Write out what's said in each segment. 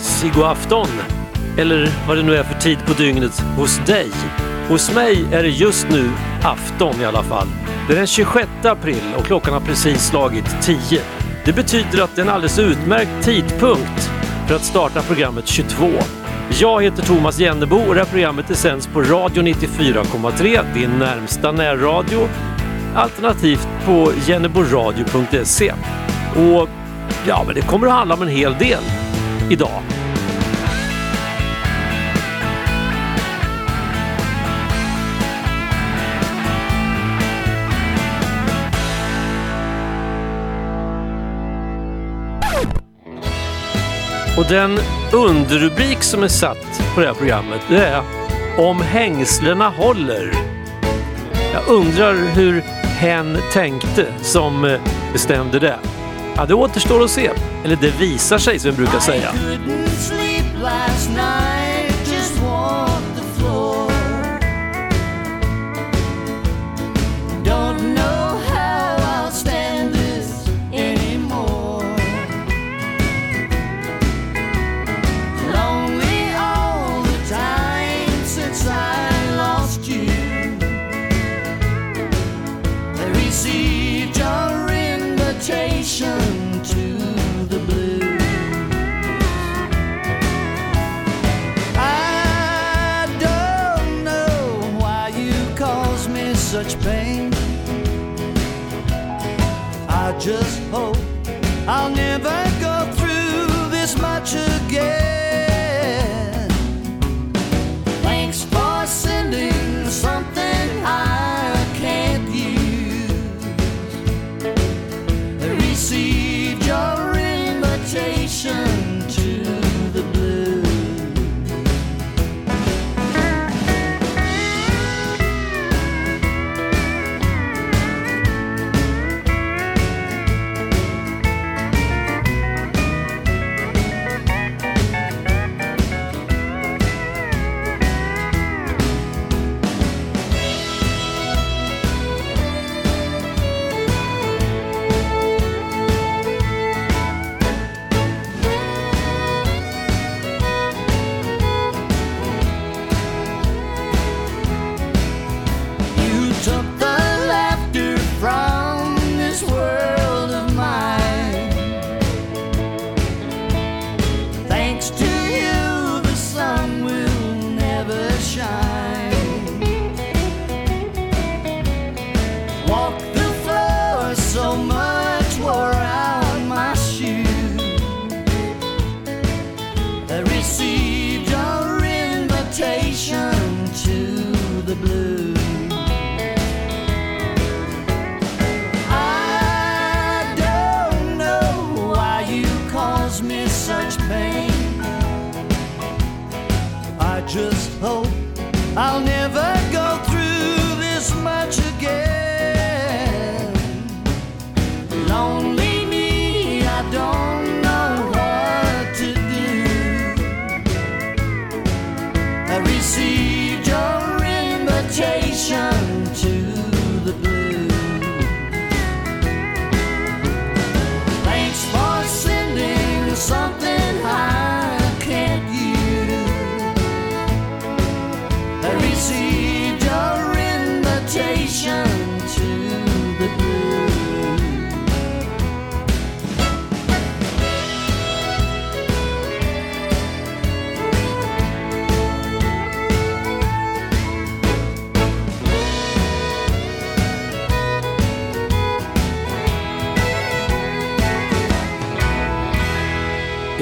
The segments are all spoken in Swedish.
Sigoafton, eller vad det nu är för tid på dygnet hos dig. Hos mig är det just nu afton i alla fall. Det är den 26 april och klockan har precis slagit 10. Det betyder att det är en alldeles utmärkt tidpunkt för att starta programmet 22. Jag heter Thomas Jennebo och det här programmet är sänds på Radio 94,3, din närmsta närradio, alternativt på jenneboradio.se. Och ja, men det kommer att handla om en hel del idag. Och den underrubrik som är satt på det här programmet det är Om hängslena håller. Jag undrar hur hen tänkte som eh, bestämde det. Ja, det återstår att se. Eller det visar sig som vi brukar säga. Just hope I'll never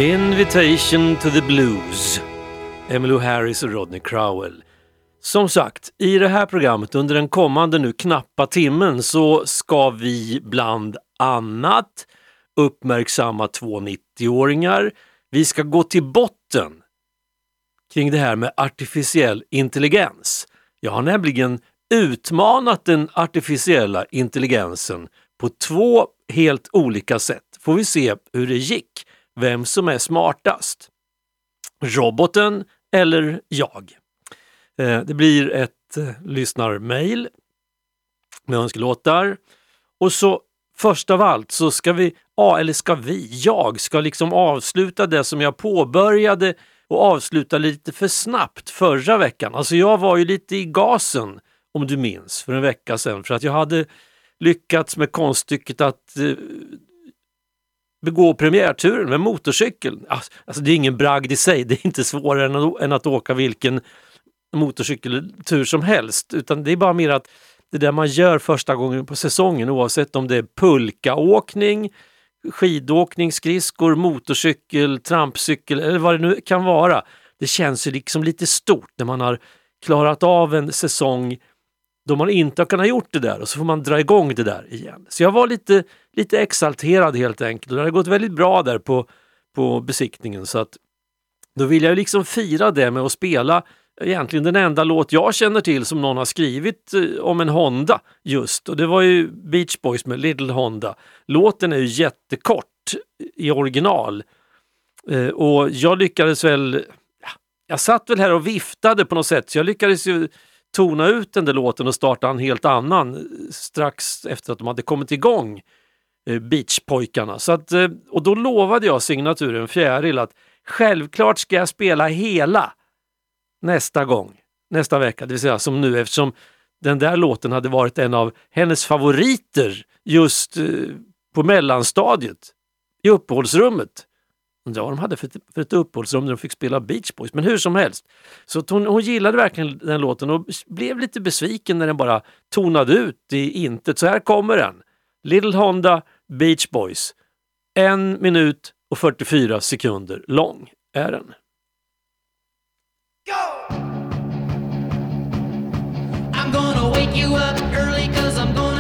Invitation to the Blues. Emmylou Harris och Rodney Crowell. Som sagt, i det här programmet under den kommande nu knappa timmen så ska vi bland annat uppmärksamma två 90-åringar. Vi ska gå till botten kring det här med artificiell intelligens. Jag har nämligen utmanat den artificiella intelligensen på två helt olika sätt. Får vi se hur det gick, vem som är smartast. Roboten eller jag? Eh, det blir ett eh, lyssnarmail med önskelåtar. Och så först av allt så ska vi, ja eller ska vi, jag ska liksom avsluta det som jag påbörjade och avsluta lite för snabbt förra veckan. Alltså jag var ju lite i gasen, om du minns, för en vecka sedan för att jag hade lyckats med konststycket att eh, begå premiärturen med motorcykel. Alltså, det är ingen bragd i sig, det är inte svårare än att, än att åka vilken motorcykeltur som helst utan det är bara mer att det där man gör första gången på säsongen oavsett om det är pulkaåkning, skidåkning, skridskor, motorcykel, trampcykel eller vad det nu kan vara. Det känns ju liksom lite stort när man har klarat av en säsong då man inte har kunnat gjort det där och så får man dra igång det där igen. Så jag var lite, lite exalterad helt enkelt och det hade gått väldigt bra där på, på besiktningen så att då vill jag liksom fira det med att spela egentligen den enda låt jag känner till som någon har skrivit eh, om en Honda just och det var ju Beach Boys med Little Honda. Låten är ju jättekort i original eh, och jag lyckades väl, jag satt väl här och viftade på något sätt så jag lyckades ju tona ut den där låten och starta en helt annan eh, strax efter att de hade kommit igång eh, Beachpojkarna. Så att, eh, och då lovade jag signaturen Fjäril att självklart ska jag spela hela nästa gång, nästa vecka, det vill säga som nu eftersom den där låten hade varit en av hennes favoriter just på mellanstadiet i uppehållsrummet. Undrar vad de hade för ett, för ett uppehållsrum där de fick spela Beach Boys, men hur som helst. Så hon, hon gillade verkligen den låten och blev lite besviken när den bara tonade ut i intet. Så här kommer den. Little Honda Beach Boys. En minut och 44 sekunder lång är den. I'm gonna wake you up early cause I'm gonna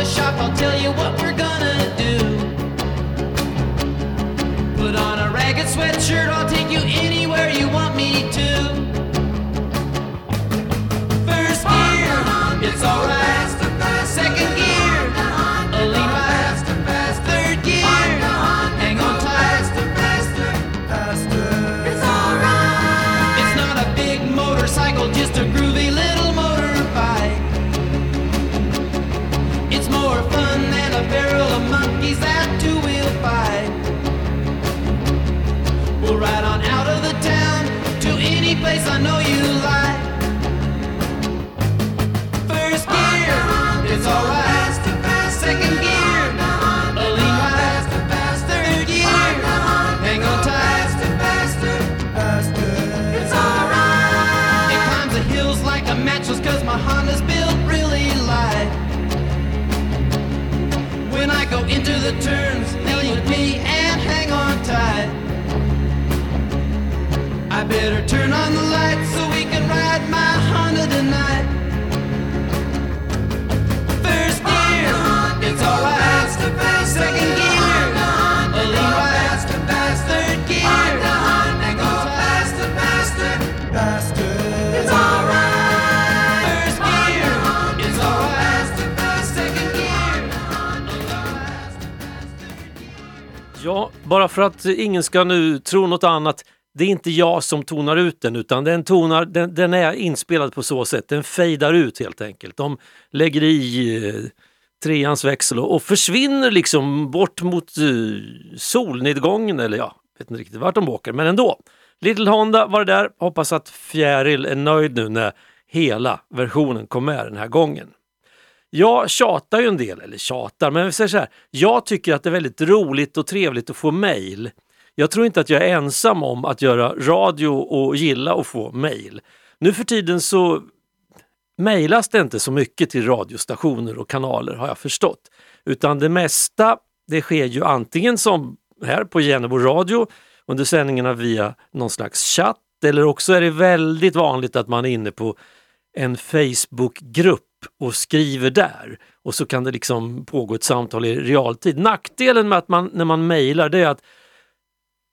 the shop, I'll tell you what we're gonna do. Put on a ragged sweatshirt, I'll take you anywhere you want me to. First gear, it's alright. Att ingen ska nu tro något annat. Det är inte jag som tonar ut den utan den, tonar, den, den är inspelad på så sätt. Den fejdar ut helt enkelt. De lägger i eh, treans växel och, och försvinner liksom bort mot eh, solnedgången eller ja, vet inte riktigt vart de åker men ändå. Little Honda var det där. Hoppas att Fjäril är nöjd nu när hela versionen kom med den här gången. Jag tjatar ju en del, eller tjatar, men jag säger så här. Jag tycker att det är väldigt roligt och trevligt att få mejl. Jag tror inte att jag är ensam om att göra radio och gilla att få mejl. Nu för tiden så mejlas det inte så mycket till radiostationer och kanaler har jag förstått. Utan det mesta det sker ju antingen som här på Genebo radio under sändningarna via någon slags chatt eller också är det väldigt vanligt att man är inne på en Facebookgrupp och skriver där och så kan det liksom pågå ett samtal i realtid. Nackdelen med att man när man mejlar det är att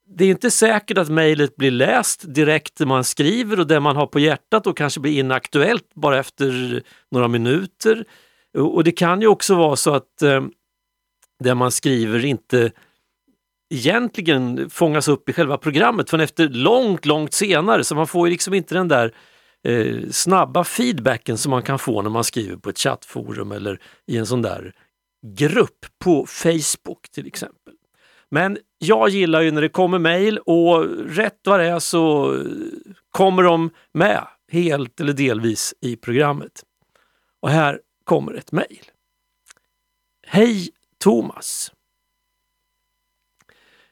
det är inte säkert att mejlet blir läst direkt när man skriver och det man har på hjärtat och kanske blir inaktuellt bara efter några minuter. Och det kan ju också vara så att eh, det man skriver inte egentligen fångas upp i själva programmet förrän efter långt, långt senare. Så man får ju liksom inte den där eh, snabba feedbacken som man kan få när man skriver på ett chattforum eller i en sån där grupp på Facebook till exempel. Men jag gillar ju när det kommer mejl och rätt vad det är så kommer de med helt eller delvis i programmet. Och här kommer ett mejl. Hej Thomas!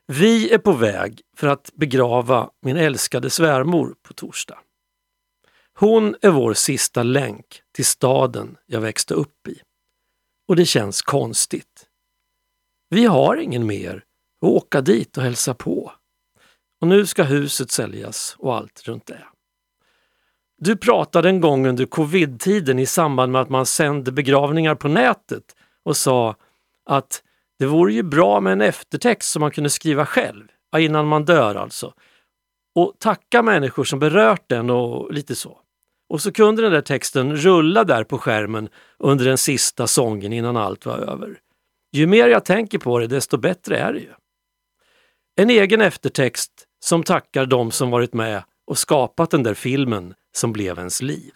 Vi är på väg för att begrava min älskade svärmor på torsdag. Hon är vår sista länk till staden jag växte upp i. Och det känns konstigt. Vi har ingen mer att åka dit och hälsa på. Och nu ska huset säljas och allt runt det. Du pratade en gång under covid-tiden i samband med att man sände begravningar på nätet och sa att det vore ju bra med en eftertext som man kunde skriva själv, innan man dör alltså. Och tacka människor som berört den och lite så. Och så kunde den där texten rulla där på skärmen under den sista sången innan allt var över. Ju mer jag tänker på det, desto bättre är det ju. En egen eftertext som tackar de som varit med och skapat den där filmen som blev ens liv.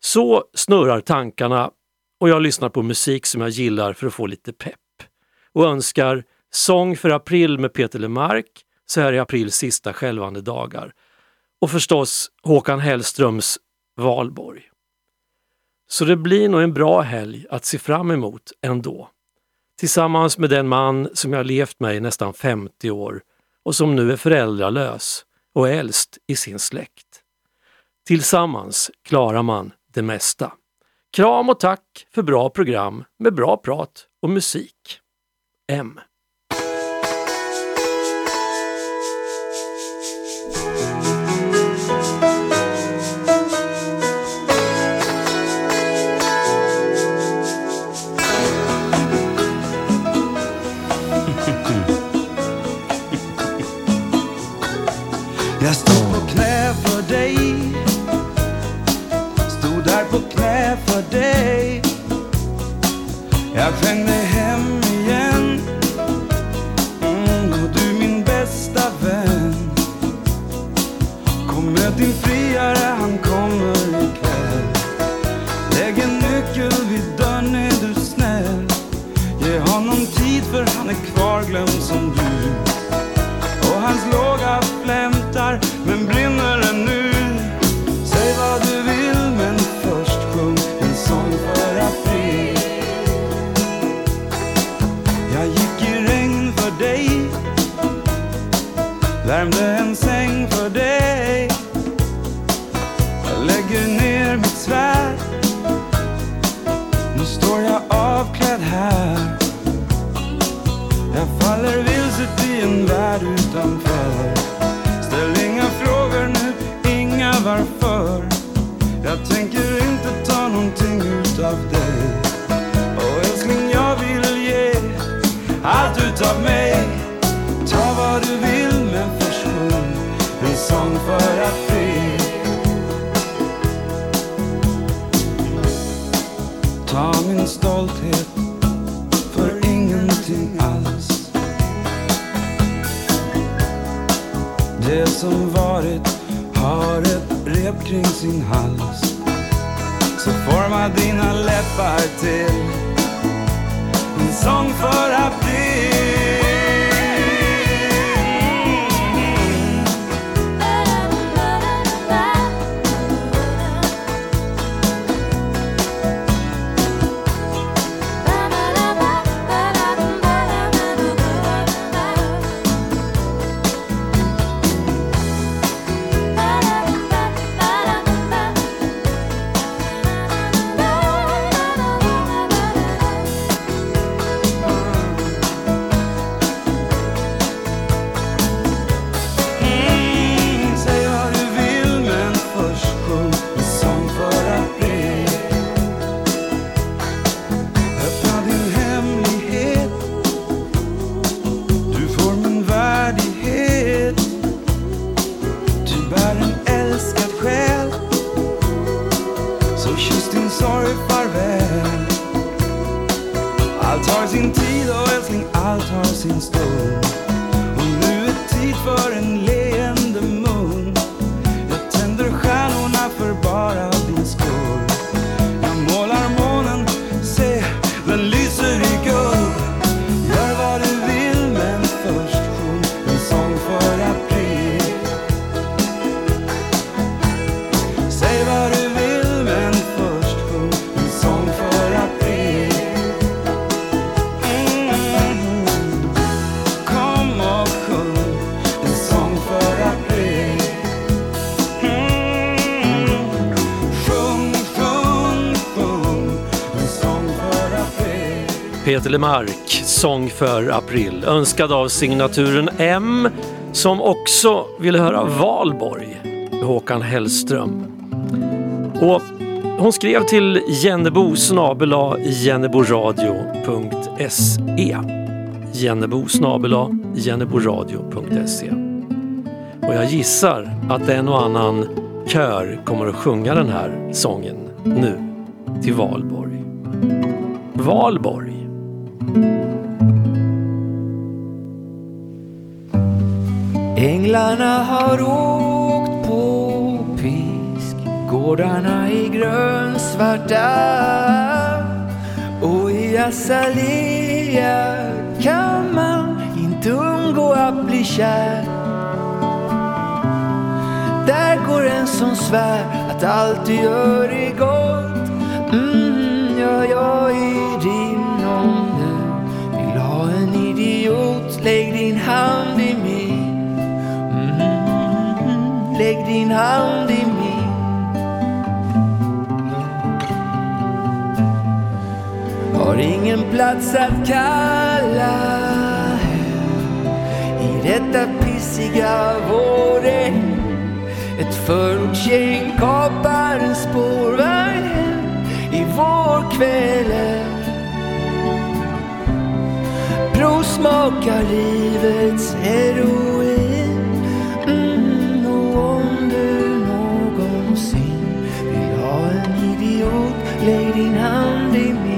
Så snurrar tankarna och jag lyssnar på musik som jag gillar för att få lite pepp. Och önskar Sång för april med Peter Lemark så här i aprils sista skälvande dagar. Och förstås Håkan Hellströms Valborg. Så det blir nog en bra helg att se fram emot ändå. Tillsammans med den man som jag levt med i nästan 50 år och som nu är föräldralös och äldst i sin släkt. Tillsammans klarar man det mesta. Kram och tack för bra program med bra prat och musik. M. Jag lägger ner mitt svärd. Nu står jag avklädd här. Jag faller vilset i en värld utanför. Ställ inga frågor nu, inga varför. Jag tänker inte ta någonting utav dig. Och älskling jag vill ge allt utav mig. Ta vad du vill men förstå. En sång för att Ta min stolthet för ingenting alls. Det som varit har ett rep kring sin hals. Så forma dina läppar till en sång för april. Tar sin stund Peter Lemark, Sång för april, önskad av signaturen M som också ville höra Valborg, Håkan Hellström. Och hon skrev till Jennebo snabela jenneboradio.se Jennebo snabela jenneboradio.se Och jag gissar att en och annan kör kommer att sjunga den här sången nu till Valborg. Valborg. Änglarna har åkt på pisk Gårdarna är grönsvarta. Och i azalea kan man inte undgå att bli kär. Där går en som svär att allt du gör är gott. Mm, Ja, jag är din idiot Lägg din hand i min. Mm, Lägg din hand i min. Har ingen plats att kalla hem I detta pissiga vårregn Ett förortsgäng kapar en spårvagn hem I vårkvällen Provsmakar livets heroin. Mm, Och om du någonsin vill ha en idiot Lägg din hand i min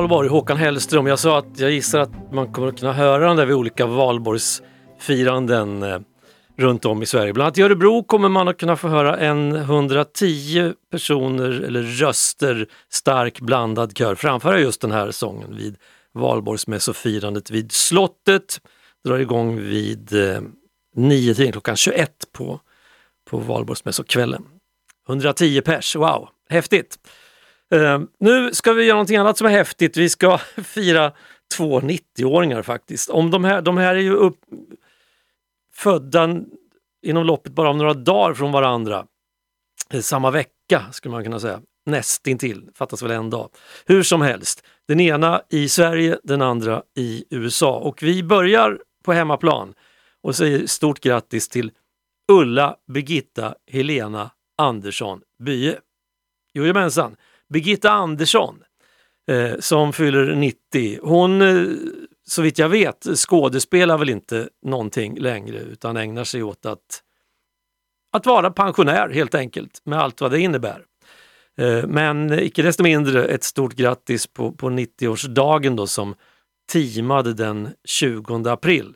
Valborg, Håkan Hellström. Jag sa att jag gissar att man kommer att kunna höra den där vid olika valborgsfiranden eh, runt om i Sverige. Bland annat i Örebro kommer man att kunna få höra en 110 personer eller röster stark blandad kör framföra just den här sången vid valborgsmässofirandet vid slottet. Drar igång vid eh, 9 klockan 21 på, på valborgsmässokvällen. 110 pers, wow, häftigt! Eh, nu ska vi göra någonting annat som är häftigt. Vi ska fira två 90-åringar faktiskt. Om de, här, de här är ju upp, födda inom loppet bara av några dagar från varandra. Eh, samma vecka skulle man kunna säga. Nästintill, fattas väl en dag. Hur som helst, den ena i Sverige, den andra i USA. Och vi börjar på hemmaplan och säger stort grattis till Ulla Birgitta Helena Andersson Bye. Jojomensan! Birgitta Andersson eh, som fyller 90. Hon eh, så vitt jag vet skådespelar väl inte någonting längre utan ägnar sig åt att, att vara pensionär helt enkelt med allt vad det innebär. Eh, men icke desto mindre ett stort grattis på, på 90-årsdagen då som teamade den 20 april.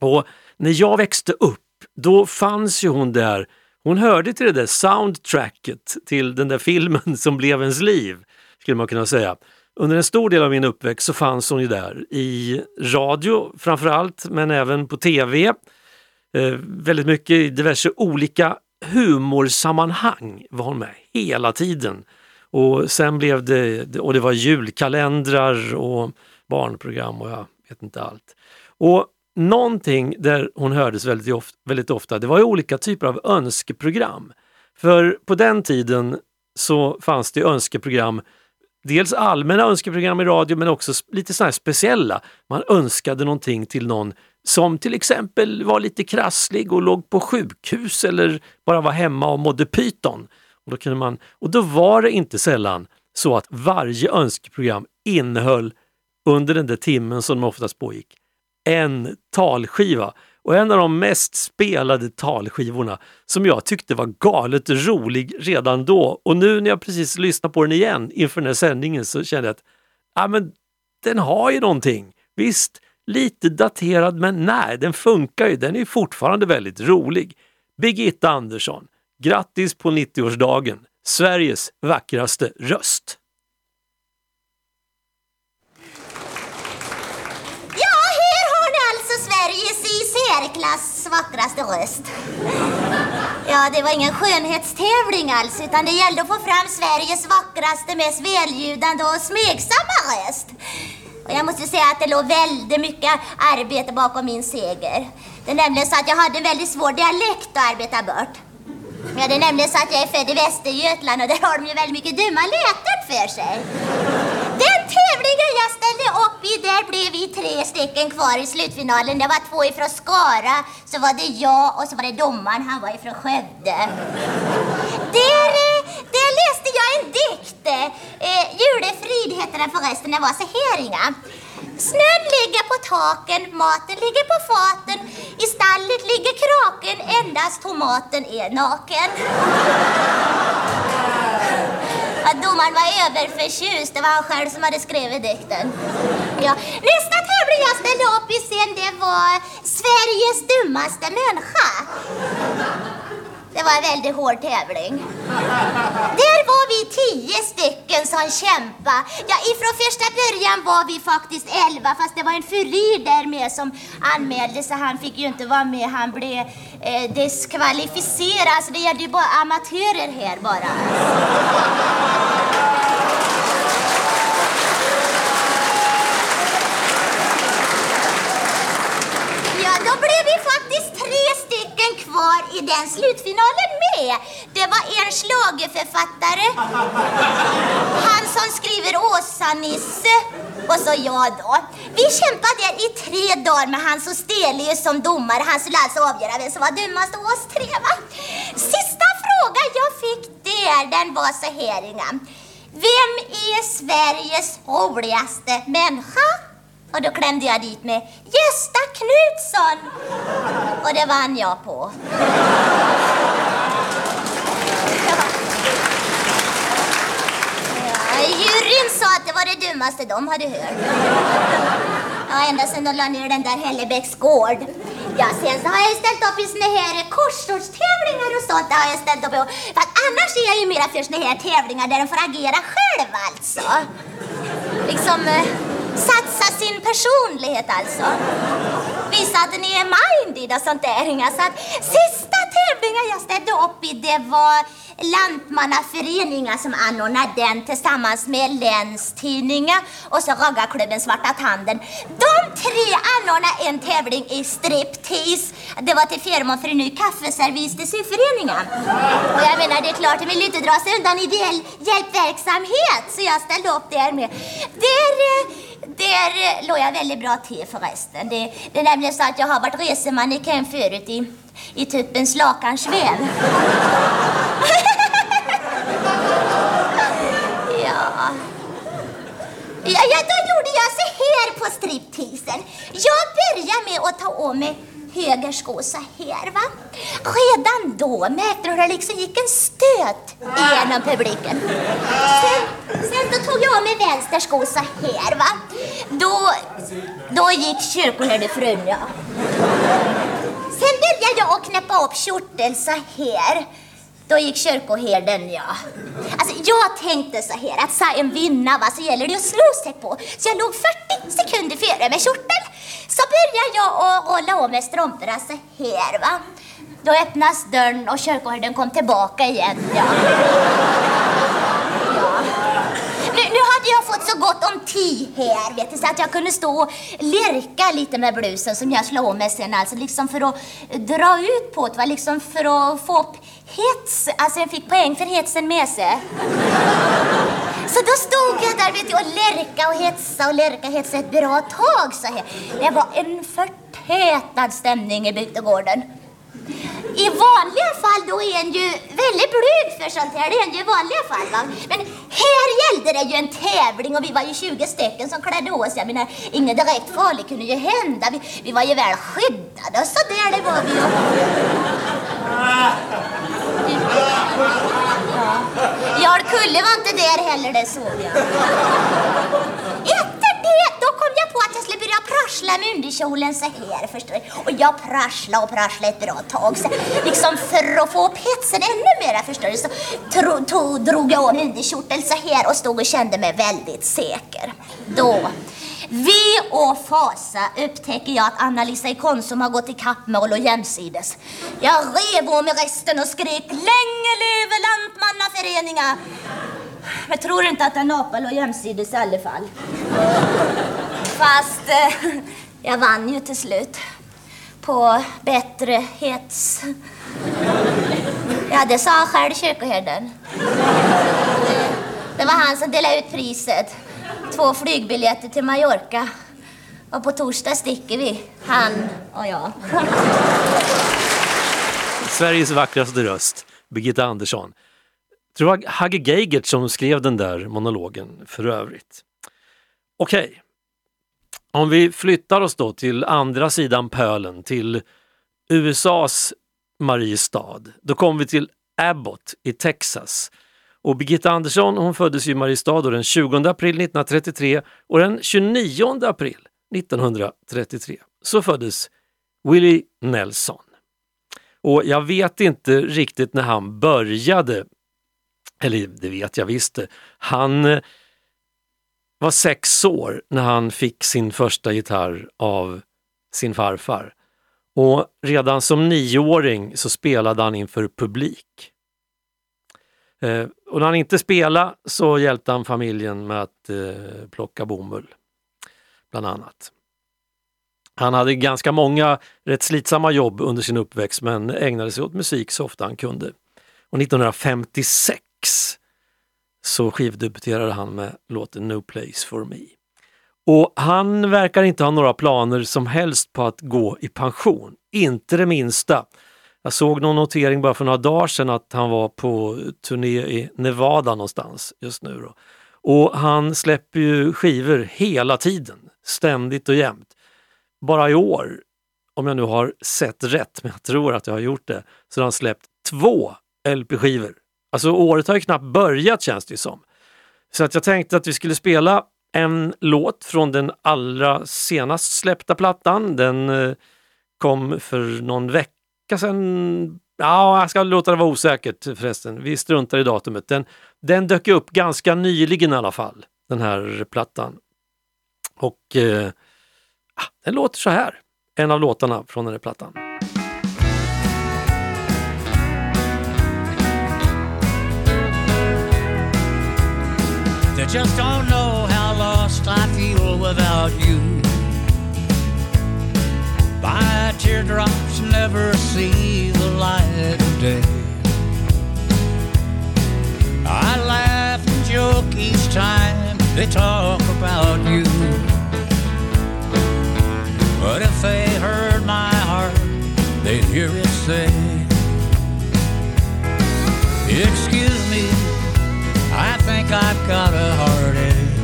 Och när jag växte upp, då fanns ju hon där. Hon hörde till det där soundtracket till den där filmen som blev ens liv, skulle man kunna säga. Under en stor del av min uppväxt så fanns hon ju där i radio framförallt, men även på tv. Eh, väldigt mycket i diverse olika humorsammanhang var hon med hela tiden. Och sen blev det, och det var julkalendrar och barnprogram och jag vet inte allt. Och någonting där hon hördes väldigt ofta, väldigt ofta, det var ju olika typer av önskeprogram. För på den tiden så fanns det önskeprogram dels allmänna önskeprogram i radio men också lite sådana speciella. Man önskade någonting till någon som till exempel var lite krasslig och låg på sjukhus eller bara var hemma och mådde pyton. Och då, kunde man, och då var det inte sällan så att varje önskeprogram innehöll under den där timmen som de oftast pågick en talskiva. Och en av de mest spelade talskivorna som jag tyckte var galet rolig redan då. Och nu när jag precis lyssnar på den igen inför den här sändningen så kände jag att ja, men, den har ju någonting. Visst, lite daterad men nej, den funkar ju. Den är fortfarande väldigt rolig. Birgitta Andersson, grattis på 90-årsdagen! Sveriges vackraste röst! Ja, här har ni alltså Sveriges i särklass vackraste röst. Ja, det var ingen skönhetstävling alls, utan det gällde att få fram Sveriges vackraste, mest välljudande och smegsamma röst. Och jag måste säga att det låg väldigt mycket arbete bakom min seger. Det är nämligen så att jag hade en väldigt svår dialekt att arbeta bort. Ja, det är nämligen så att jag är född i Västergötland och där har de ju väldigt mycket dumma läten för sig. Den tävlingen jag ställde upp i, där blev vi tre stycken kvar i slutfinalen. Det var två ifrån Skara, så var det jag och så var det domaren, han var ifrån Skövde. Där, eh, där läste jag en dikt. Eh, Julefrid heter den förresten, den var så här Inga. Snön ligger på taken, maten ligger på faten. I stallet ligger kraken, endast tomaten är naken. Ja, domaren var överförtjust. Det var han själv som hade skrivit dikten. Ja. Nästa tävling jag ställde upp i sen det var Sveriges dummaste människa. Det var en väldigt hård tävling. Där var vi tio stycken som kämpade. Ja, ifrån första början var vi faktiskt elva, fast det var en furir där med som anmälde så han fick ju inte vara med. Han blev eh, diskvalificerad, så det gällde ju bara amatörer här bara. Ja, då blev vi var i den slutfinalen med. Det var en schlagerförfattare, han som skriver Åsa-Nisse och så jag då. Vi kämpade i tre dagar med Hans Ostelius som domare. Han skulle alltså avgöra vem som var dummast av oss tre va? Sista frågan jag fick där, den var så här Inga. Vem är Sveriges roligaste människa? Och då klämde jag dit med Gösta Knutsson. Och det vann jag på. Ja, juryn sa att det var det dummaste de hade hört. Ja, ända sedan de la ner den där Hellebäcks gård. Ja, sen så har jag ställt upp i såna här korsordstävlingar och sånt. Det har jag ställt upp i. För att annars är jag ju mera för såna här tävlingar där de får agera själv alltså. Liksom eh, satsa sin personlighet alltså. Visa att ni är minded och sånt där. Så att sista tävlingen jag ställde upp i det var Lantmannaföreningen som anordnar den tillsammans med Länstidningen och så Raggarklubben Svarta Tanden. De tre anordnade en tävling i striptease. Det var till förmån för en ny kaffeservis till syföreningen. Och jag menar, det är klart, de vill inte dra sig undan ideell hjälpverksamhet så jag ställde upp där med. Där, där låg jag väldigt bra till förresten. Det, det är nämligen så att jag har varit resemannekäng förut i, i typ en slakansväv. ja. Ja, ja, då gjorde jag så här på stripteasen. Jag börjar med att ta av mig höger sko så här va. Redan då märkte hur det liksom gick en stöt genom publiken. Sen, sen då tog jag av mig vänster sko så här va. Då, då gick kyrkoherdefrun ja. Sen började jag att knäppa upp kjorteln så här. Då gick kyrkoherden, ja. Alltså, jag tänkte så här att sa en vinna va, så gäller det att slå sig på. Så jag låg 40 sekunder före med kjortel. Så började jag att hålla av med strumporna så här va. Då öppnas dörren och kyrkoherden kom tillbaka igen, ja. ja. Nu, nu hade jag fått så gott om tid här, vet du, så att jag kunde stå och lirka lite med blusen som jag slog om mig sen, alltså liksom för att dra ut på det, va? liksom för att få upp hets, alltså en fick poäng för hetsen med sig. Så då stod jag där vet du, och lärka och hetsa och lärka och hetsa ett bra tag så här. Det var en förtätad stämning i bygdegården. I vanliga fall då är en ju väldigt blyg för sånt här. Det är en ju i vanliga fall va. Men här gällde det ju en tävling och vi var ju 20 stycken som klädde oss. Jag menar, inget direkt farligt kunde ju hända. Vi, vi var ju väl skyddade och så där det var vi ju. Ja. Jarl var inte där heller, det såg jag. Efter det, då kom jag på att jag skulle börja prassla med underkjolen så här, förstår du. Och jag prasslade och prasslade ett bra tag. Så liksom för att få upp hetsen ännu mer, förstår du, så tro, to, drog jag av underkjorteln så här och stod och kände mig väldigt säker. Då vi och fasa upptäcker jag att Anna-Lisa i Konsum har gått i kappmål och jämsides. Jag rev om i resten och skrek länge leve lantmannaföreningar. Jag tror inte att den apa låg jämsides i alla fall. Fast eh, jag vann ju till slut. På bättre hets. Ja, det sa själv kyrkoherden. Det var han som delade ut priset. Två flygbiljetter till Mallorca. Och på torsdag sticker vi, han och jag. Sveriges vackraste röst, Birgitta Andersson. Tror det var Hagge Geigert som skrev den där monologen för övrigt. Okej, om vi flyttar oss då till andra sidan pölen, till USAs Mariestad. Då kommer vi till Abbott i Texas. Och Birgitta Andersson hon föddes i Mariestad den 20 april 1933 och den 29 april 1933 så föddes Willie Nelson. Och jag vet inte riktigt när han började, eller det vet jag visst. Han eh, var sex år när han fick sin första gitarr av sin farfar. Och redan som nioåring så spelade han inför publik. Eh, och när han inte spelade så hjälpte han familjen med att eh, plocka bomull, bland annat. Han hade ganska många rätt slitsamma jobb under sin uppväxt men ägnade sig åt musik så ofta han kunde. Och 1956 så skivdebuterade han med låten No Place For Me. Och han verkar inte ha några planer som helst på att gå i pension, inte det minsta. Jag såg någon notering bara för några dagar sedan att han var på turné i Nevada någonstans just nu. Då. Och han släpper ju skivor hela tiden, ständigt och jämt. Bara i år, om jag nu har sett rätt, men jag tror att jag har gjort det, så har han släppt två LP-skivor. Alltså året har ju knappt börjat känns det som. Så att jag tänkte att vi skulle spela en låt från den allra senast släppta plattan. Den eh, kom för någon vecka sedan. Ja, jag ska låta det vara osäkert förresten. Vi struntar i datumet. Den, den dök upp ganska nyligen i alla fall, den här plattan. Och eh, ah, den låter så här. En av låtarna från den här plattan. They just don't know how lost I feel without you. By teardrop. Never see the light of day. I laugh and joke each time they talk about you. But if they heard my heart, they'd hear it say, Excuse me, I think I've got a heartache.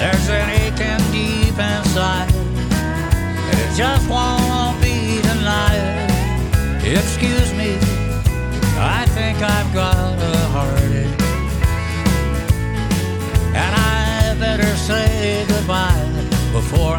There's an aching deep inside, just won't be tonight. Excuse me, I think I've got a heartache, and I better say goodbye before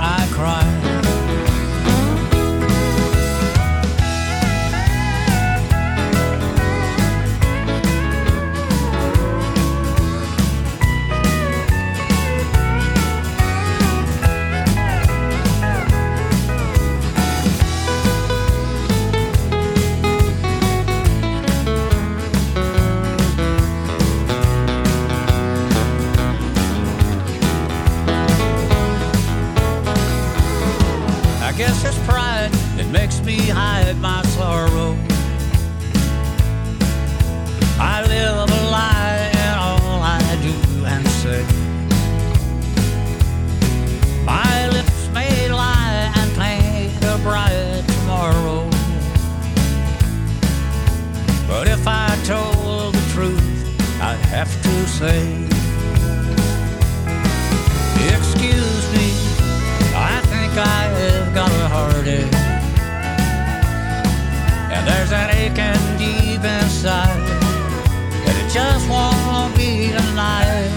say, Excuse me, I think I've got a heartache. And there's an aching deep inside, and it just won't be tonight.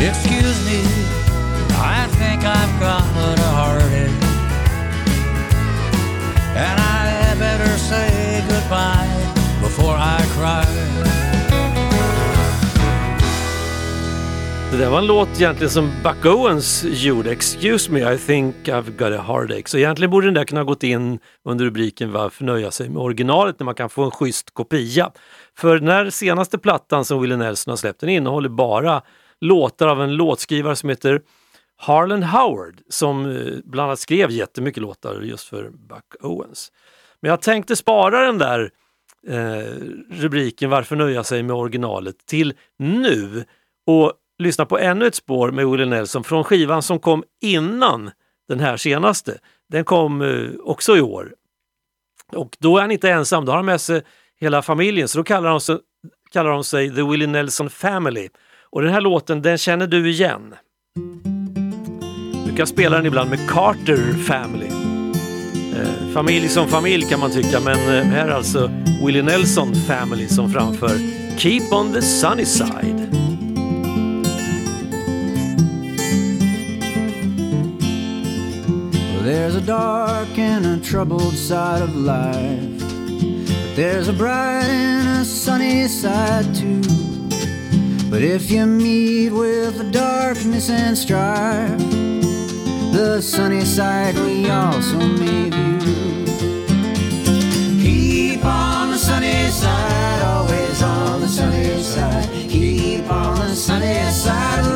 Excuse me, I think I've got Det där var en låt egentligen som Buck Owens gjorde, Excuse me, I think I've got a heartache. Så egentligen borde den där kunna gått in under rubriken Varför nöja sig med originalet när man kan få en schysst kopia. För den här senaste plattan som Willie Nelson har släppt, den innehåller bara låtar av en låtskrivare som heter Harlan Howard som eh, bland annat skrev jättemycket låtar just för Buck Owens. Men jag tänkte spara den där eh, rubriken Varför nöja sig med originalet till nu och lyssna på ännu ett spår med Willie Nelson från skivan som kom innan den här senaste. Den kom eh, också i år. Och då är han inte ensam, då har han med sig hela familjen så då kallar de sig, kallar de sig The Willie Nelson Family. Och den här låten, den känner du igen. Du kan spela den ibland med Carter Family. Eh, familj som familj kan man tycka, men eh, här är alltså Willie Nelson Family som framför Keep on the sunny side. There's a dark and a troubled side of life, but there's a bright and a sunny side too. But if you meet with the darkness and strife, the sunny side we also may view. Keep on the sunny side, always on the sunny side. Keep on the sunny side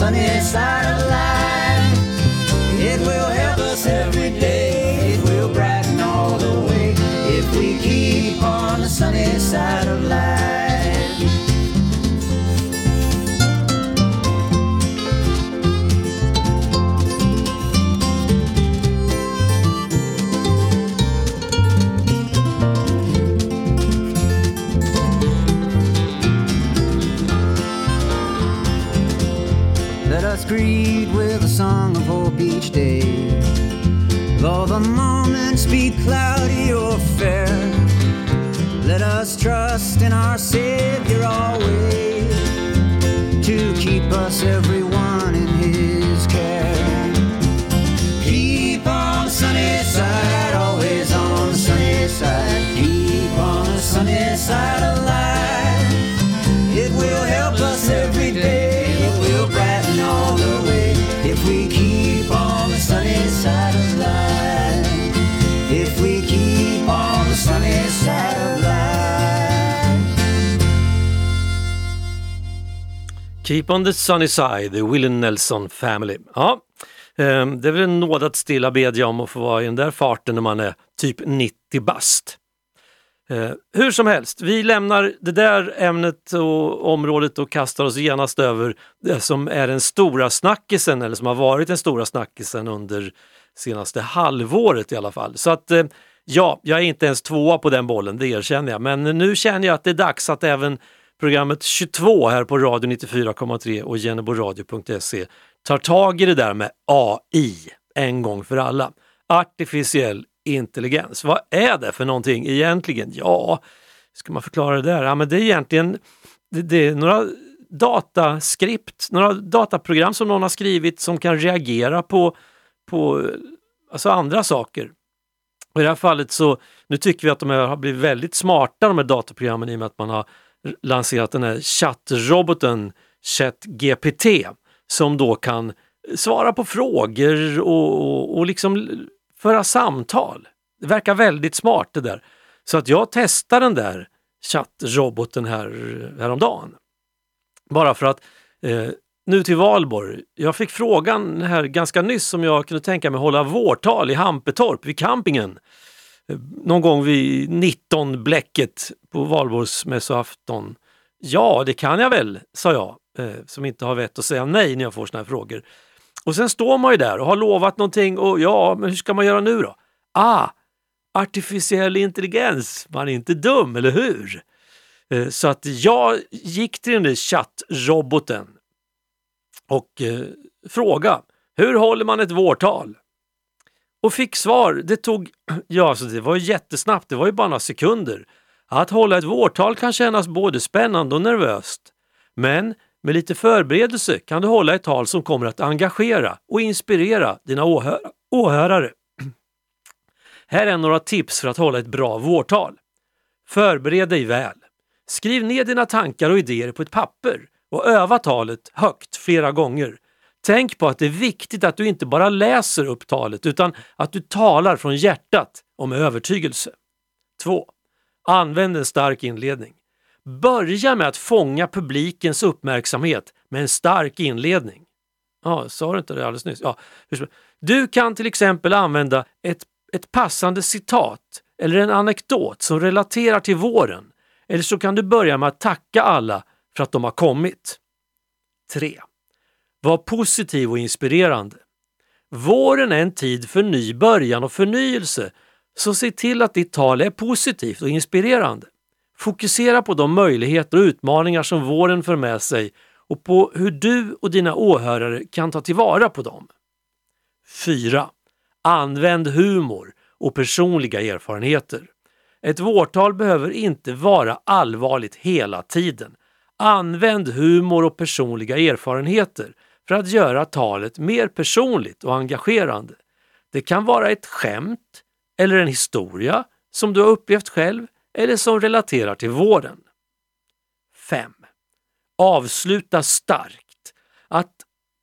sunny side of life. It will help us every day. It will brighten all the way if we keep on the sunny side of life. Song of hope each day. Though the moments be cloudy or fair, let us trust in our Savior always to keep us everyone in His care. Keep on the sunny side, always on the sunny side. Keep on the sunny Keep on the sunny side, the Willie Nelson Family. Ja, ehm, det är väl en nåd att stilla bedja om att få vara i den där farten när man är typ 90 bast. Ehm, hur som helst, vi lämnar det där ämnet och området och kastar oss genast över det som är den stora snackisen, eller som har varit den stora snackisen under senaste halvåret i alla fall. Så att eh, ja, jag är inte ens tvåa på den bollen, det erkänner jag. Men nu känner jag att det är dags att även programmet 22 här på Radio 94,3 och geneboradio.se tar tag i det där med AI en gång för alla. Artificiell intelligens. Vad är det för någonting egentligen? Ja, ska man förklara det där? Ja, men det är egentligen det, det är några dataskript, några dataprogram som någon har skrivit som kan reagera på, på alltså andra saker. Och I det här fallet så, nu tycker vi att de har blivit väldigt smarta de här dataprogrammen i och med att man har lanserat den här chattroboten ChatGPT som då kan svara på frågor och, och, och liksom föra samtal. Det verkar väldigt smart det där. Så att jag testade den där chattroboten här häromdagen. Bara för att eh, nu till valborg. Jag fick frågan här ganska nyss om jag kunde tänka mig hålla vårtal i Hampetorp vid campingen. Någon gång vid 19 bläcket på valborgsmässoafton. Ja, det kan jag väl, sa jag, eh, som inte har vett att säga nej när jag får sådana här frågor. Och sen står man ju där och har lovat någonting och ja, men hur ska man göra nu då? Ah, artificiell intelligens, man är inte dum, eller hur? Eh, så att jag gick till den där chattroboten och eh, hur håller man ett vårtal? Och fick svar. Det tog, ja alltså det var ju jättesnabbt, det var ju bara några sekunder. Att hålla ett vårtal kan kännas både spännande och nervöst. Men med lite förberedelse kan du hålla ett tal som kommer att engagera och inspirera dina åhör åhörare. Här är några tips för att hålla ett bra vårtal. Förbered dig väl. Skriv ner dina tankar och idéer på ett papper och öva talet högt flera gånger. Tänk på att det är viktigt att du inte bara läser upp talet utan att du talar från hjärtat och med övertygelse. 2. Använd en stark inledning. Börja med att fånga publikens uppmärksamhet med en stark inledning. Ja, sa du inte det alldeles nyss? Ja. Du kan till exempel använda ett, ett passande citat eller en anekdot som relaterar till våren. Eller så kan du börja med att tacka alla för att de har kommit. 3. Var positiv och inspirerande. Våren är en tid för ny början och förnyelse, så se till att ditt tal är positivt och inspirerande. Fokusera på de möjligheter och utmaningar som våren för med sig och på hur du och dina åhörare kan ta tillvara på dem. 4. Använd humor och personliga erfarenheter. Ett vårtal behöver inte vara allvarligt hela tiden. Använd humor och personliga erfarenheter för att göra talet mer personligt och engagerande. Det kan vara ett skämt eller en historia som du har upplevt själv eller som relaterar till vården. 5. Avsluta starkt. Att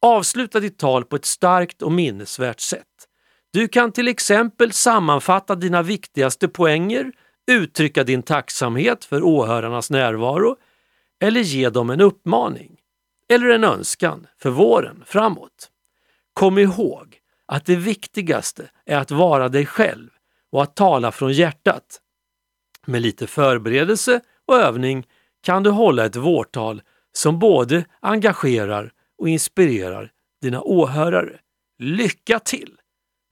avsluta ditt tal på ett starkt och minnesvärt sätt. Du kan till exempel sammanfatta dina viktigaste poänger, uttrycka din tacksamhet för åhörarnas närvaro eller ge dem en uppmaning eller en önskan för våren framåt. Kom ihåg att det viktigaste är att vara dig själv och att tala från hjärtat. Med lite förberedelse och övning kan du hålla ett vårtal som både engagerar och inspirerar dina åhörare. Lycka till!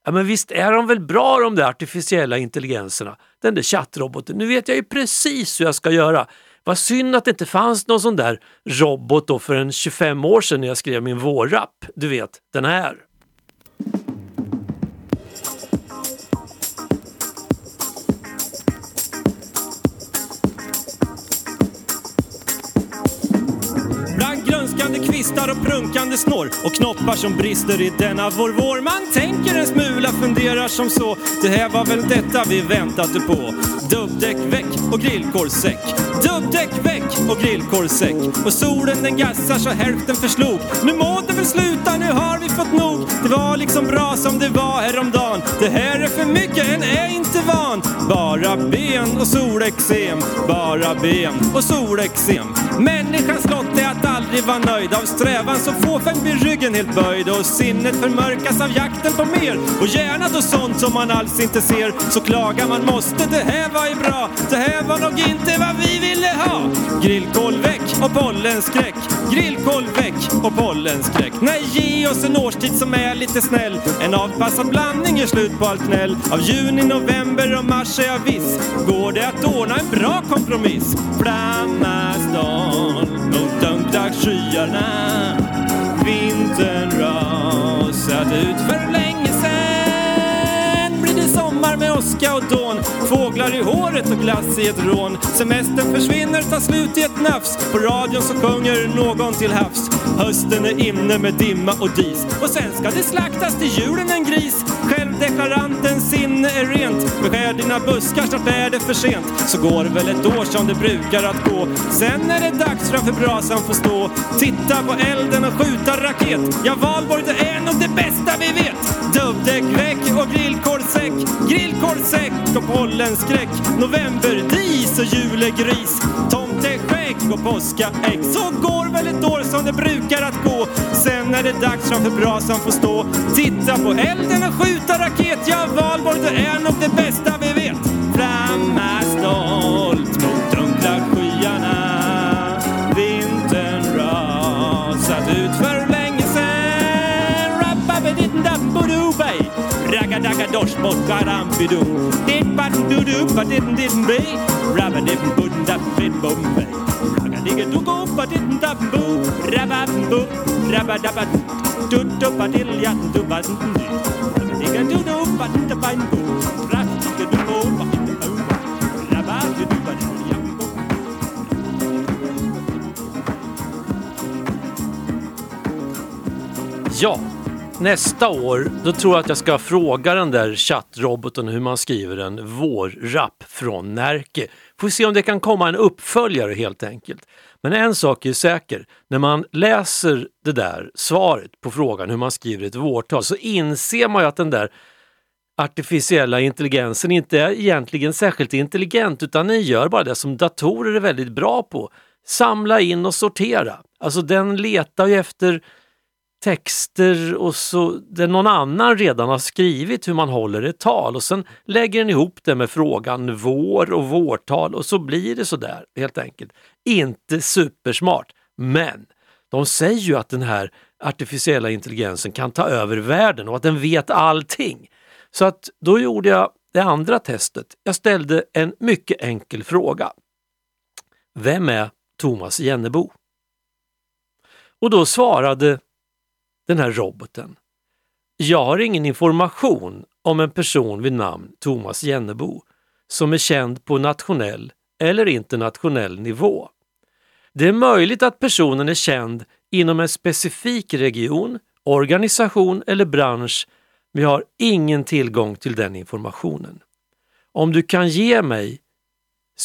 Ja, men visst är de väl bra de där artificiella intelligenserna? Den där chattroboten. Nu vet jag ju precis hur jag ska göra. Vad synd att det inte fanns någon sån där robot då för en 25 år sedan när jag skrev min vårrapp. Du vet, den här. Bland grönskande kvistar och prunkande snår och knoppar som brister i denna vår vår. Man tänker en smula, funderar som så. Det här var väl detta vi väntat på. Dubbdäck väck och grillkorvssäck. Dubbdäck väck och grillkorvsäck. Och solen den gassar så hälften förslog. Nu må det väl sluta, nu har vi fått nog. Det var liksom bra som det var häromdagen. Det här är för mycket, en är inte van. Bara ben och solexem, bara ben och solexem. Människans lott är att aldrig vara nöjd. Av strävan så fåfäng blir ryggen helt böjd och sinnet förmörkas av jakten på mer. Och gärna då sånt som man alls inte ser. Så klagar man måste, det här var ju bra. Det här var nog inte vad vi ville ha. Grillkål väck och pollenskräck. Grillkål väck och pollenskräck. Nej, ge oss en årstid som är lite snäll. En avpassad blandning gör slut på allt gnäll. Av juni, november och mars är jag viss. Går det att ordna en bra kompromiss? Flamma mot dunkla skyarna. Vintern rasat ut för länge sen. Blir det sommar med åska och dån. Fåglar i håret och glass i ett rån. Semestern försvinner, tar slut i ett nafs. På radion så sjunger någon till havs. Hösten är inne med dimma och dis. Och sen ska det slaktas till julen en gris. Självdeklarantens sinne är rent. Beskär dina buskar, snart är det för sent. Så går det väl ett år som det brukar att gå. Sen är det dags framför brasan få stå. Titta på elden och skjuta raket. Ja, valborg det är nog det bästa vi vet. Dubbdäck och grillkorvsäck. Grillkorvsäck och pollenskräck. Novemberdis och julegris. Tomteskägg och påskaägg. Så går väl ett år som det brukar att gå. Sen är det dags framför brasan få stå. Titta på elden och skjuta raket. Ja, valborg det är nog det bästa vi vet. Flamma Rickadosh, both garam bidu. Did bat doo doo, but didn't didn't be. Rabba didn't puddin dap fit bum bay. Ragga digga doo but didn't dap boo. Rabba boo, rabba dabba doo doo, but dill yat doo but didn't the pine boo. But didn't the boo. Boo. Ja, nästa år då tror jag att jag ska fråga den där chattroboten hur man skriver en vårrapp från Närke. Får se om det kan komma en uppföljare helt enkelt. Men en sak är säker, när man läser det där svaret på frågan hur man skriver ett vårtal så inser man ju att den där artificiella intelligensen inte är egentligen särskilt intelligent utan den gör bara det som datorer är väldigt bra på. Samla in och sortera. Alltså den letar ju efter texter och så där någon annan redan har skrivit hur man håller ett tal och sen lägger den ihop det med frågan vår och vårtal och så blir det sådär helt enkelt. Inte supersmart, men de säger ju att den här artificiella intelligensen kan ta över världen och att den vet allting. Så att då gjorde jag det andra testet. Jag ställde en mycket enkel fråga. Vem är Thomas Jennebo? Och då svarade den här roboten. Jag har ingen information om en person vid namn Thomas Jennebo som är känd på nationell eller internationell nivå. Det är möjligt att personen är känd inom en specifik region, organisation eller bransch men jag har ingen tillgång till den informationen. Om du kan ge mig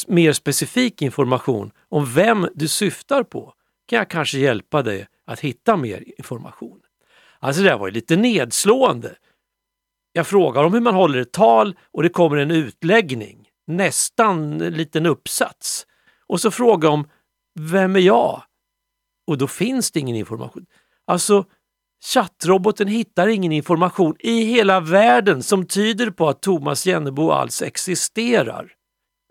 mer specifik information om vem du syftar på kan jag kanske hjälpa dig att hitta mer information. Alltså det där var ju lite nedslående. Jag frågar om hur man håller ett tal och det kommer en utläggning, nästan en liten uppsats. Och så frågar jag om vem är jag? Och då finns det ingen information. Alltså chattroboten hittar ingen information i hela världen som tyder på att Thomas Jennebo alls existerar.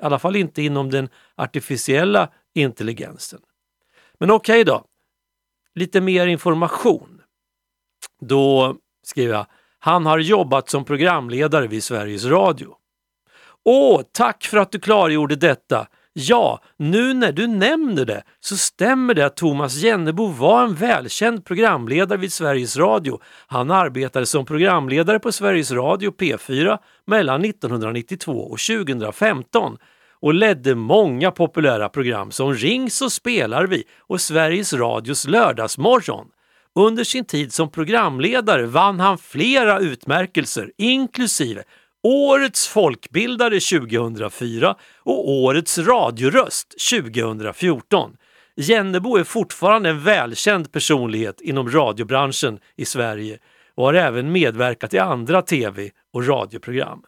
I alla fall inte inom den artificiella intelligensen. Men okej okay då, lite mer information. Då skriver jag, han har jobbat som programledare vid Sveriges Radio. Åh, tack för att du klargjorde detta. Ja, nu när du nämner det så stämmer det att Thomas Jennebo var en välkänd programledare vid Sveriges Radio. Han arbetade som programledare på Sveriges Radio P4 mellan 1992 och 2015 och ledde många populära program som Ring så spelar vi och Sveriges Radios Lördagsmorgon. Under sin tid som programledare vann han flera utmärkelser inklusive Årets folkbildare 2004 och Årets radioröst 2014. Jennebo är fortfarande en välkänd personlighet inom radiobranschen i Sverige och har även medverkat i andra tv och radioprogram.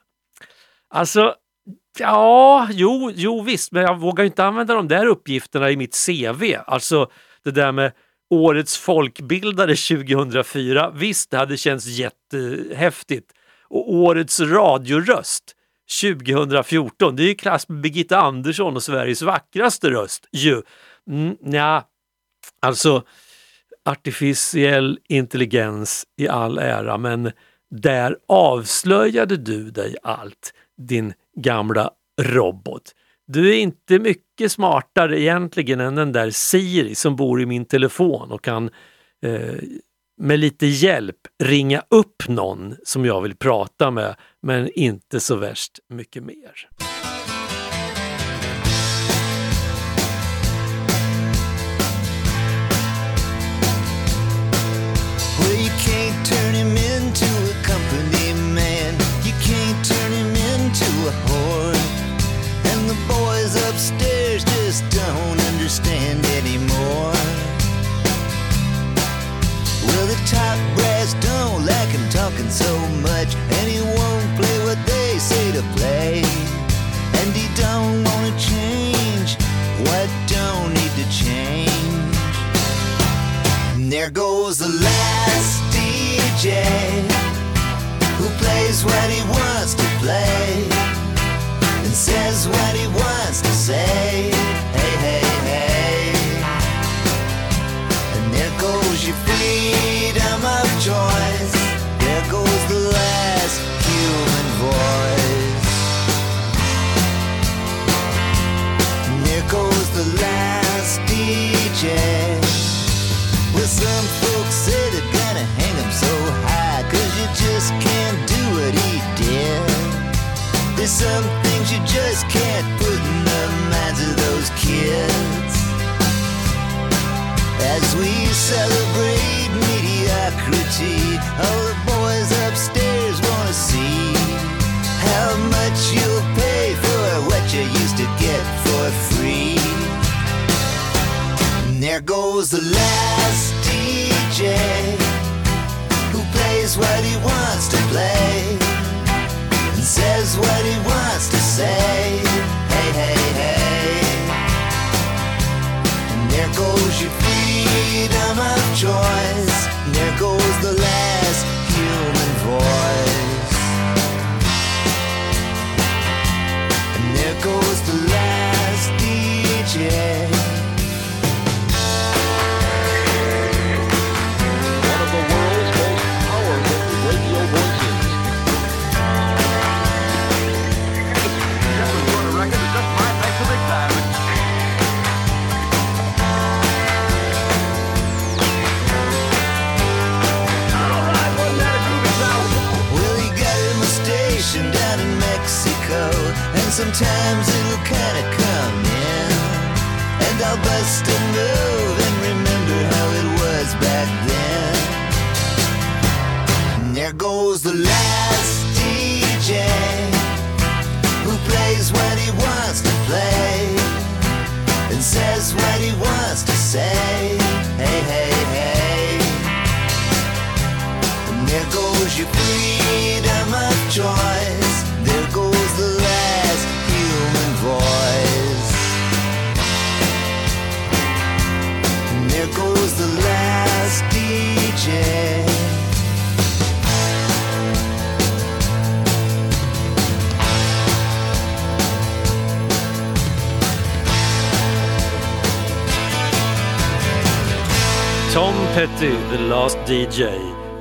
Alltså, ja, jo, jo visst, men jag vågar inte använda de där uppgifterna i mitt CV. Alltså det där med Årets folkbildare 2004. Visst, det hade känts jättehäftigt. Och Årets radioröst 2014, det är ju klass med Birgitta Andersson och Sveriges vackraste röst ju. Mm, ja, alltså artificiell intelligens i all ära, men där avslöjade du dig allt, din gamla robot. Du är inte mycket smartare egentligen än den där Siri som bor i min telefon och kan eh, med lite hjälp ringa upp någon som jag vill prata med, men inte så värst mycket mer. And there goes the last DJ who plays what he wants to play and says what he wants to say. The last Petty, The Last DJ.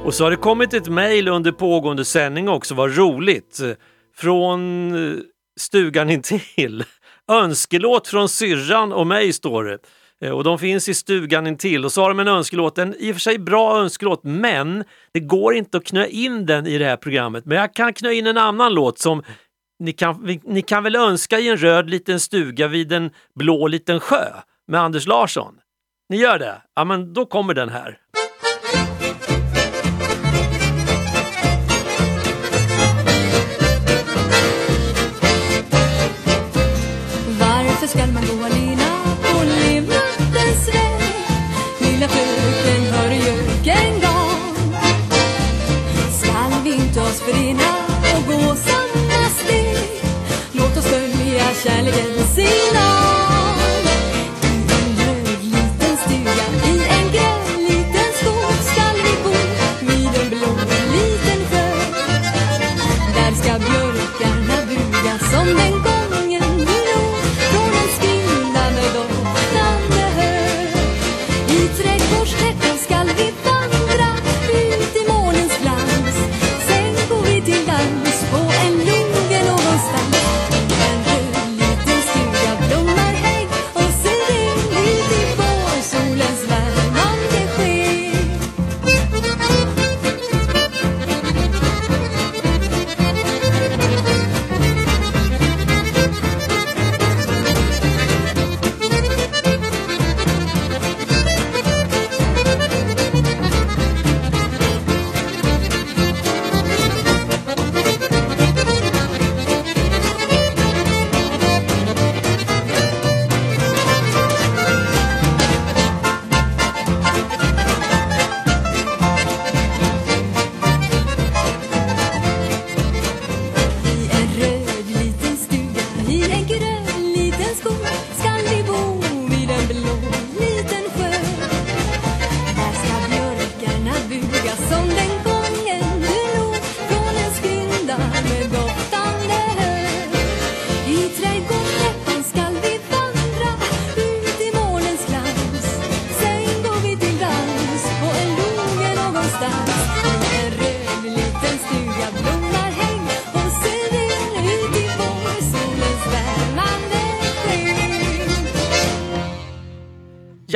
Och så har det kommit ett mejl under pågående sändning också, vad roligt. Från eh, stugan intill. Önskelåt från syrran och mig står det. Eh, och de finns i stugan intill och så har de en önskelåt, en i och för sig bra önskelåt, men det går inte att knö in den i det här programmet. Men jag kan knö in en annan låt som ni kan, ni kan väl önska i en röd liten stuga vid en blå liten sjö med Anders Larsson? Ni gör det? Ja, men då kommer den här. Varför ska man gå och på levnadens väg? Lilla fröken, hör jök en gång. Skall vi inte oss förena och gå samma steg? Låt oss följa kärlekens signal.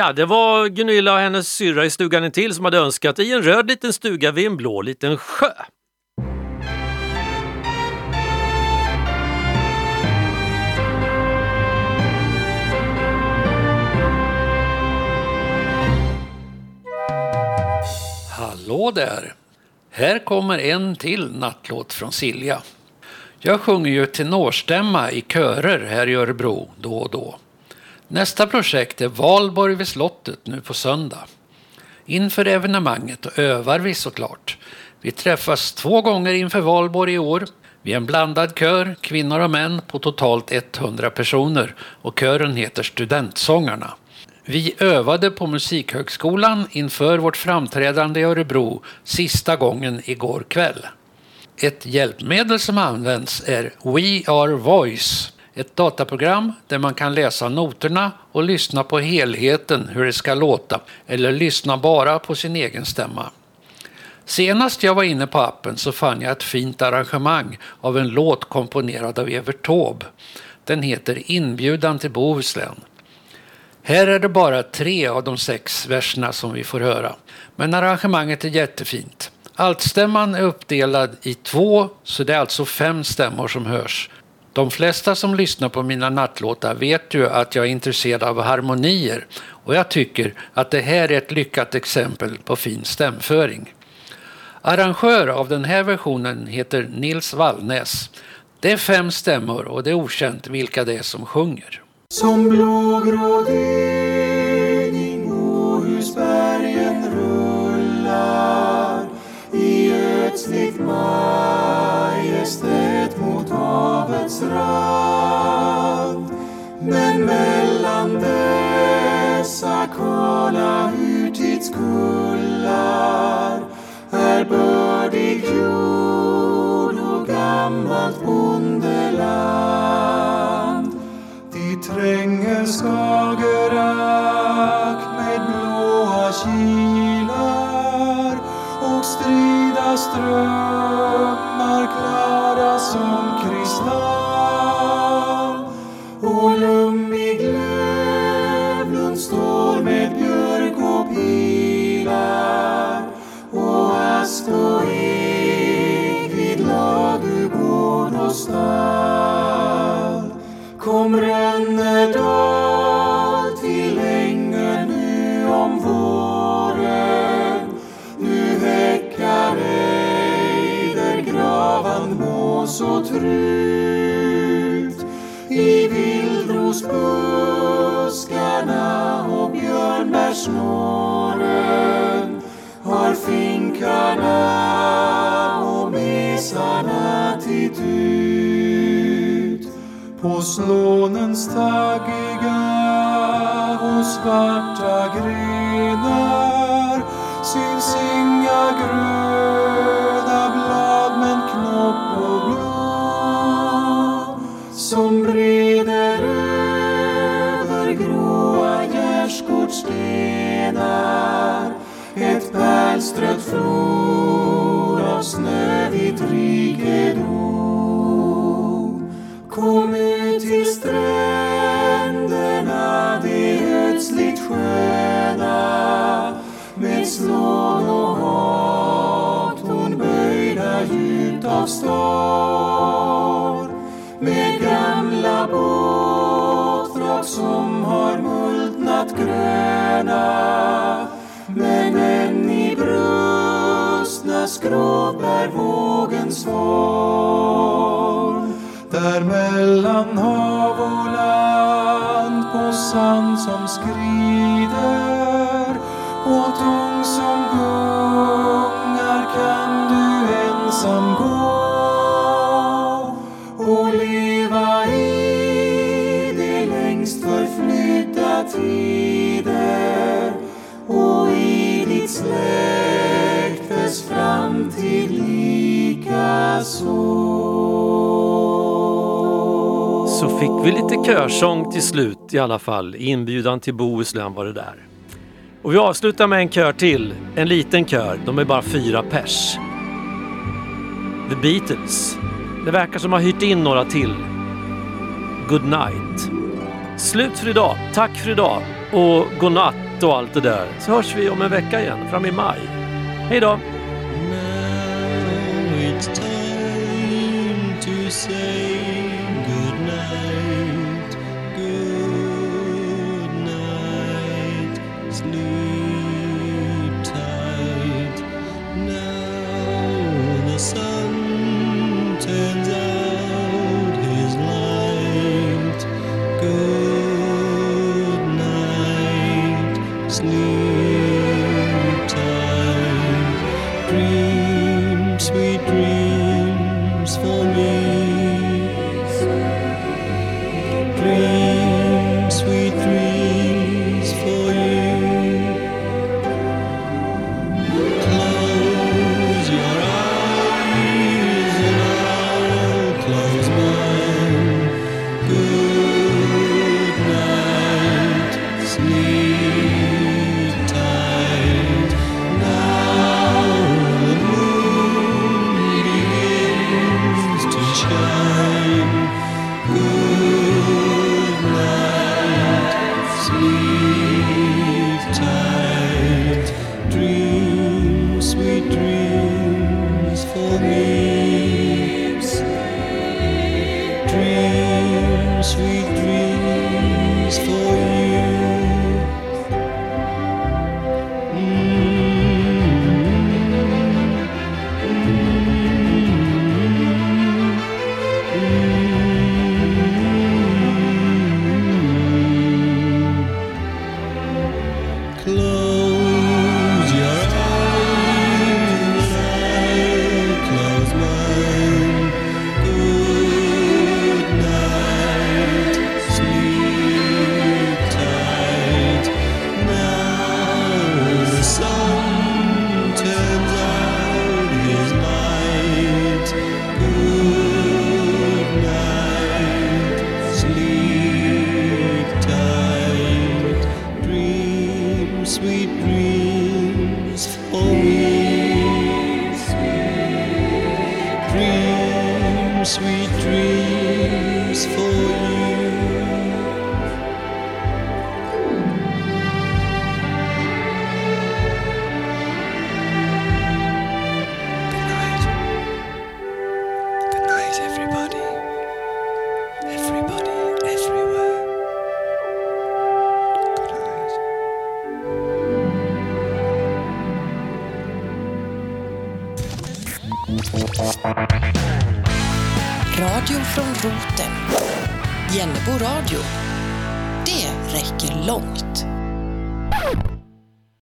Ja, det var Gunilla och hennes syrra i stugan intill som hade önskat i en röd liten stuga vid en blå liten sjö. Hallå där! Här kommer en till nattlåt från Silja. Jag sjunger ju tenorstämma i körer här i Örebro då och då. Nästa projekt är Valborg vid slottet nu på söndag. Inför evenemanget övar vi såklart. Vi träffas två gånger inför Valborg i år. Vi är en blandad kör, kvinnor och män, på totalt 100 personer och kören heter Studentsångarna. Vi övade på Musikhögskolan inför vårt framträdande i Örebro sista gången igår kväll. Ett hjälpmedel som används är We Are Voice, ett dataprogram där man kan läsa noterna och lyssna på helheten hur det ska låta eller lyssna bara på sin egen stämma. Senast jag var inne på appen så fann jag ett fint arrangemang av en låt komponerad av Evert Taube. Den heter Inbjudan till Bohuslän. Här är det bara tre av de sex verserna som vi får höra. Men arrangemanget är jättefint. Altstämman är uppdelad i två, så det är alltså fem stämmor som hörs. De flesta som lyssnar på mina nattlåtar vet ju att jag är intresserad av harmonier och jag tycker att det här är ett lyckat exempel på fin stämföring. Arrangör av den här versionen heter Nils Wallnäs. Det är fem stämmor och det är okänt vilka det är som sjunger. Som blågrå dyning Bohusbergen rullar i ödsligt majestät mot havets rand. Men mellan dessa kala urtidskullar är bördig jord och gammalt bondeland. Dit tränger Skagerrak med blåa kilar och strida strömmar klara som kristall. På som gungar kan du ensam gå och leva i de längst förflutna tider och i ditt släktes framtid likaså. Så fick vi lite körsång till slut i alla fall. Inbjudan till Bohuslän var det där. Och vi avslutar med en kör till. En liten kör. De är bara fyra pers. The Beatles. Det verkar som att de har hyrt in några till. Good night. Slut för idag. Tack för idag. Och godnatt och allt det där. Så hörs vi om en vecka igen, fram i maj. Hej då!